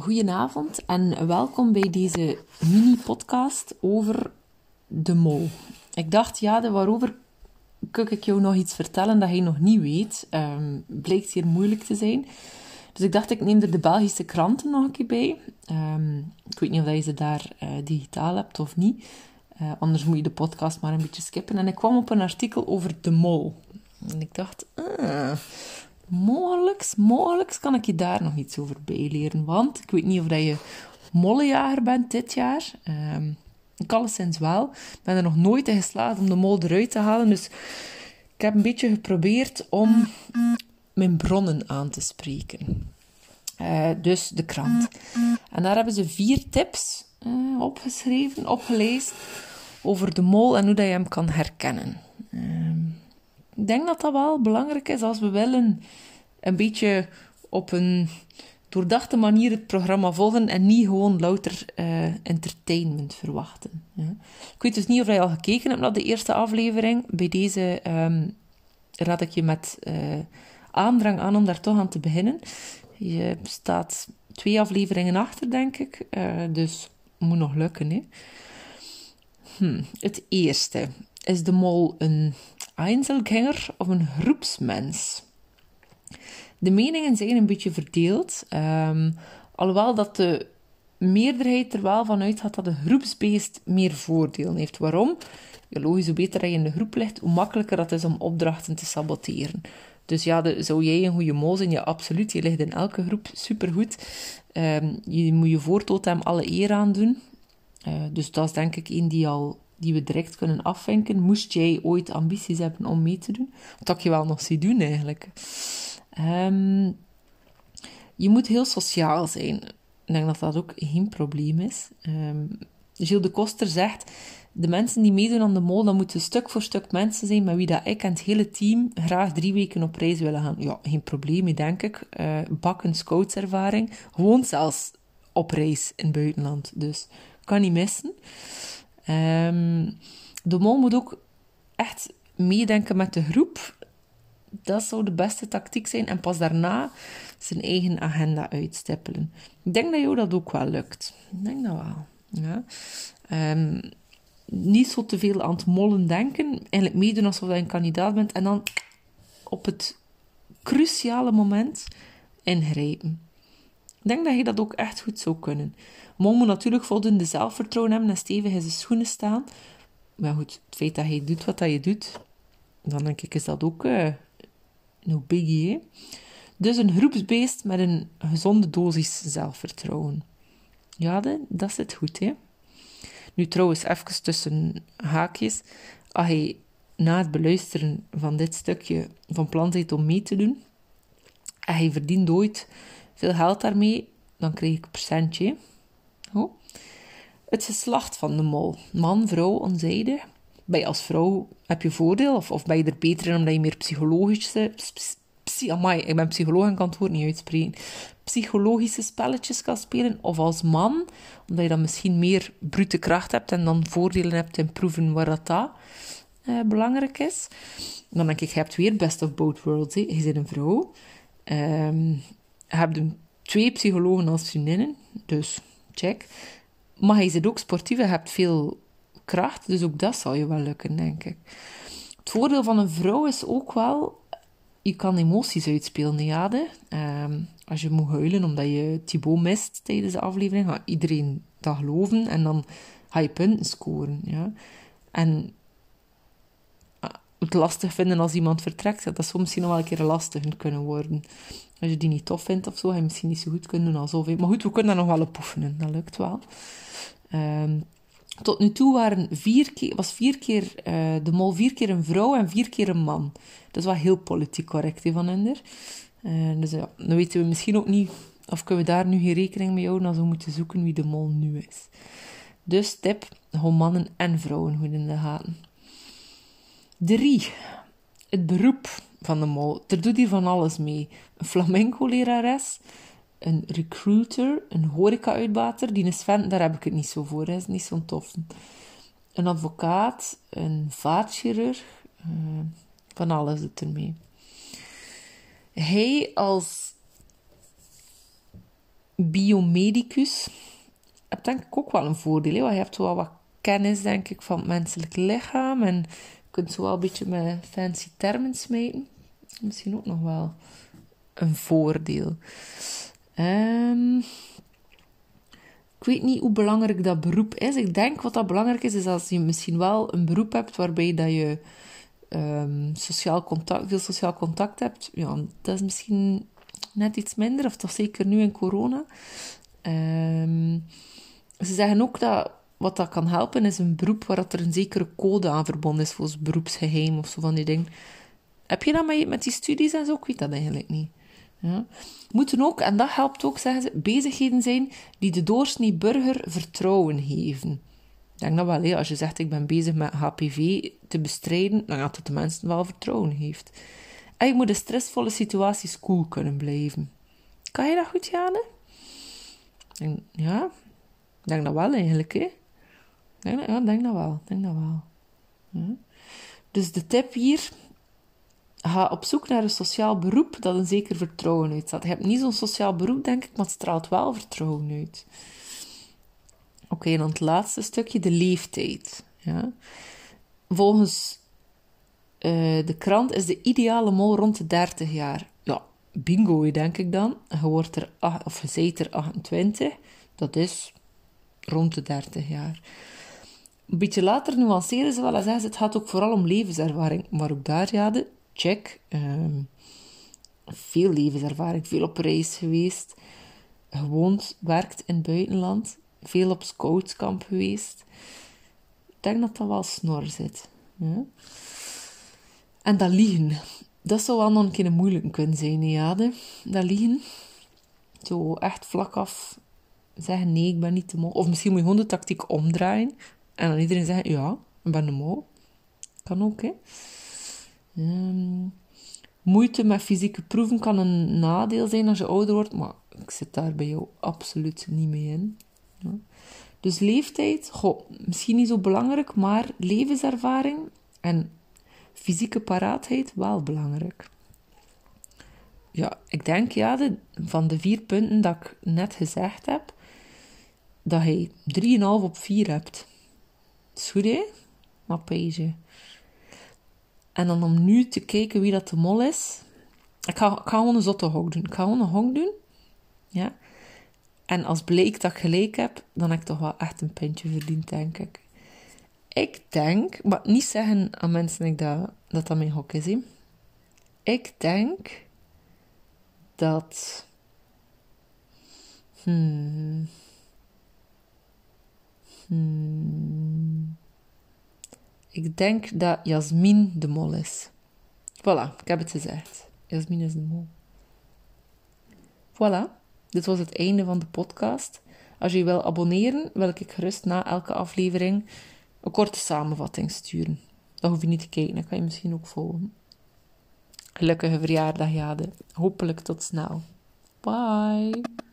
Goedenavond en welkom bij deze mini-podcast over de mol. Ik dacht, ja, waarover kan ik jou nog iets vertellen dat je nog niet weet? Um, blijkt hier moeilijk te zijn. Dus ik dacht, ik neem er de Belgische kranten nog een keer bij. Um, ik weet niet of je ze daar uh, digitaal hebt of niet. Uh, anders moet je de podcast maar een beetje skippen. En ik kwam op een artikel over de mol. En ik dacht, ah, mogelijk, mogelijk kan ik je daar nog iets over bijleren. Want ik weet niet of dat je mollenjager bent dit jaar. Um, ik alleszins wel. Ik ben er nog nooit in geslaagd om de mol eruit te halen. Dus ik heb een beetje geprobeerd om mijn bronnen aan te spreken. Uh, dus de krant. En daar hebben ze vier tips uh, opgeschreven, opgelezen over de mol en hoe dat je hem kan herkennen. Uh, ik denk dat dat wel belangrijk is als we willen een beetje op een doordachte manier het programma volgen en niet gewoon louter uh, entertainment verwachten. Ja. Ik weet dus niet of je al gekeken hebt naar de eerste aflevering. Bij deze um, raad ik je met uh, aandrang aan om daar toch aan te beginnen. Je staat twee afleveringen achter, denk ik. Uh, dus moet nog lukken. Hè. Hm. Het eerste. Is de mol een Einzelgänger of een groepsmens? De meningen zijn een beetje verdeeld. Um, alhoewel dat de meerderheid er wel van uitgaat dat een groepsbeest meer voordelen heeft. Waarom? Ja, logisch, hoe beter je in de groep ligt, hoe makkelijker dat is om opdrachten te saboteren. Dus ja, zou jij een goede mol zijn? Ja, absoluut. Je ligt in elke groep supergoed. Um, je moet je voortotem alle eer aan doen. Uh, dus dat is denk ik een die, al, die we direct kunnen afvinken. Moest jij ooit ambities hebben om mee te doen? Wat je wel nog zie doen eigenlijk. Um, je moet heel sociaal zijn. Ik denk dat dat ook geen probleem is. Um, Gilles de Koster zegt, de mensen die meedoen aan de mol, dat moeten stuk voor stuk mensen zijn met wie dat ik en het hele team graag drie weken op reis willen gaan. Ja, geen probleem, denk ik. Uh, bakken scoutservaring. Gewoon zelfs op reis in het buitenland. Dus kan niet missen. Um, de mol moet ook echt meedenken met de groep dat zou de beste tactiek zijn. En pas daarna zijn eigen agenda uitstippelen. Ik denk dat jou dat ook wel lukt. Ik denk dat wel. Um, niet zo te veel aan het mollen denken. Eigenlijk meedoen alsof je een kandidaat bent. En dan op het cruciale moment ingrijpen. Ik denk dat je dat ook echt goed zou kunnen. Mol moet natuurlijk voldoende zelfvertrouwen hebben en stevig in zijn schoenen staan. Maar goed, het feit dat je doet wat je doet, dan denk ik is dat ook uh, no biggie. Dus een groepsbeest met een gezonde dosis zelfvertrouwen. Ja, dat zit goed, hè. Nu trouwens, even tussen haakjes. Als je na het beluisteren van dit stukje van plan bent om mee te doen, en je verdient ooit veel geld daarmee, dan krijg ik een percentje. Oh. Het geslacht van de mol. Man, vrouw, onzijdig ben je als vrouw, heb je voordeel? Of, of ben je er beter in omdat je meer psychologische... Psy, amai, ik ben psycholoog en kan het woord niet uitspreken. Psychologische spelletjes kan spelen. Of als man, omdat je dan misschien meer brute kracht hebt en dan voordelen hebt in proeven waar dat, eh, belangrijk is. Dan denk ik, je hebt weer best of both worlds. He. Je bent een vrouw. Um, hebt twee psychologen als vriendinnen. Dus, check. Maar je zit ook sportief. Je hebt veel kracht. Dus ook dat zal je wel lukken, denk ik. Het voordeel van een vrouw is ook wel, je kan emoties uitspelen, ja. Um, als je moet huilen omdat je Thibaut mist tijdens de aflevering, gaat iedereen dat geloven en dan ga je punten scoren. Ja. En ah, het lastig vinden als iemand vertrekt, dat zou misschien nog wel een keer lastig kunnen worden. Als je die niet tof vindt of zo, ga je misschien niet zo goed kunnen doen als. Maar goed, we kunnen daar nog wel op oefenen, dat lukt wel. Um, tot nu toe waren vier keer, was vier keer uh, de mol vier keer een vrouw en vier keer een man. Dat is wel heel politiek correct he, van Ender. Uh, dus ja, dan weten we misschien ook niet of kunnen we daar nu geen rekening mee houden als we moeten zoeken wie de mol nu is. Dus tip, gewoon mannen en vrouwen goed in de gaten. Drie, het beroep van de mol. Er doet hier van alles mee. Een flamenco-lerares, een recruiter, een horeca-uitbater. Die is Sven, daar heb ik het niet zo voor. Hij is niet zo'n tof. Een advocaat, een vaatchirurg. Uh, van alles zit ermee. Hij als biomedicus heb denk ik ook wel een voordeel. Want je hebt wel wat kennis, denk ik, van het menselijk lichaam. En je kunt zo wel een beetje met fancy termen smijten. Misschien ook nog wel een voordeel. Um, ik weet niet hoe belangrijk dat beroep is. Ik denk wat dat belangrijk is, is als je misschien wel een beroep hebt waarbij dat je um, sociaal contact, veel sociaal contact hebt. Ja, dat is misschien net iets minder, of toch zeker nu in corona. Um, ze zeggen ook dat wat dat kan helpen is een beroep waar er een zekere code aan verbonden is, volgens beroepsgeheim of zo van die dingen. Heb je dat met, die studies en zo? Ik weet dat eigenlijk niet. Ja. Moeten ook, en dat helpt ook, zeggen ze, bezigheden zijn die de doorsnee burger vertrouwen geven. Ik denk dat wel, hè. als je zegt ik ben bezig met HPV te bestrijden, dan gaat het de mensen wel vertrouwen heeft. En je moet in stressvolle situaties cool kunnen blijven. Kan je dat goed, Jane? En, ja, ik denk dat wel eigenlijk, hè. Denk dat, ja, denk dat wel. Denk dat wel. Dus de tip hier ga op zoek naar een sociaal beroep dat een zeker vertrouwen uitstaat. Je hebt niet zo'n sociaal beroep, denk ik, maar het straalt wel vertrouwen uit. Oké, en dan het laatste stukje, de leeftijd. Ja. Volgens uh, de krant is de ideale mol rond de 30 jaar. Ja, bingo, denk ik dan. Je wordt er, of je er 28. Dat is rond de 30 jaar. Een beetje later nuanceren ze wel en zeggen ze, het gaat ook vooral om levenservaring. Maar ook daar, ja, de check. Um, veel levenservaring, veel op reis geweest. Gewoond, werkt in het buitenland. Veel op scoutskamp geweest. Ik denk dat dat wel snor zit. En dat liegen. Dat zou wel nog een keer moeilijk kunnen zijn, ja. Dat liegen. Zo echt vlak af zeggen nee, ik ben niet de mol. Of misschien moet je gewoon de tactiek omdraaien. En dan iedereen zeggen, ja, ik ben de mol. Kan ook, hè. Um, moeite met fysieke proeven kan een nadeel zijn als je ouder wordt, maar ik zit daar bij jou absoluut niet mee in. Ja. Dus leeftijd, goh, misschien niet zo belangrijk, maar levenservaring en fysieke paraatheid wel belangrijk. Ja, ik denk ja, van de vier punten dat ik net gezegd heb, dat je 3,5 op 4 hebt. Is goed, hè? Maar. En dan om nu te kijken wie dat de mol is. Ik ga, ik gewoon een zotte hok doen. Ik ga gewoon een hok doen. Ja. En als bleek dat ik gelijk heb, dan heb ik toch wel echt een puntje verdiend, denk ik. Ik denk, maar niet zeggen aan mensen dat dat, dat mijn hok is. Ik denk dat. Hmm. Ik denk dat Jasmin de mol is. Voilà, ik heb het gezegd. Jasmin is de mol. Voilà, dit was het einde van de podcast. Als je wil abonneren, wil ik gerust na elke aflevering een korte samenvatting sturen. Dan hoef je niet te kijken, dan kan je misschien ook volgen. Gelukkige verjaardag, Jade. Hopelijk tot snel. Bye.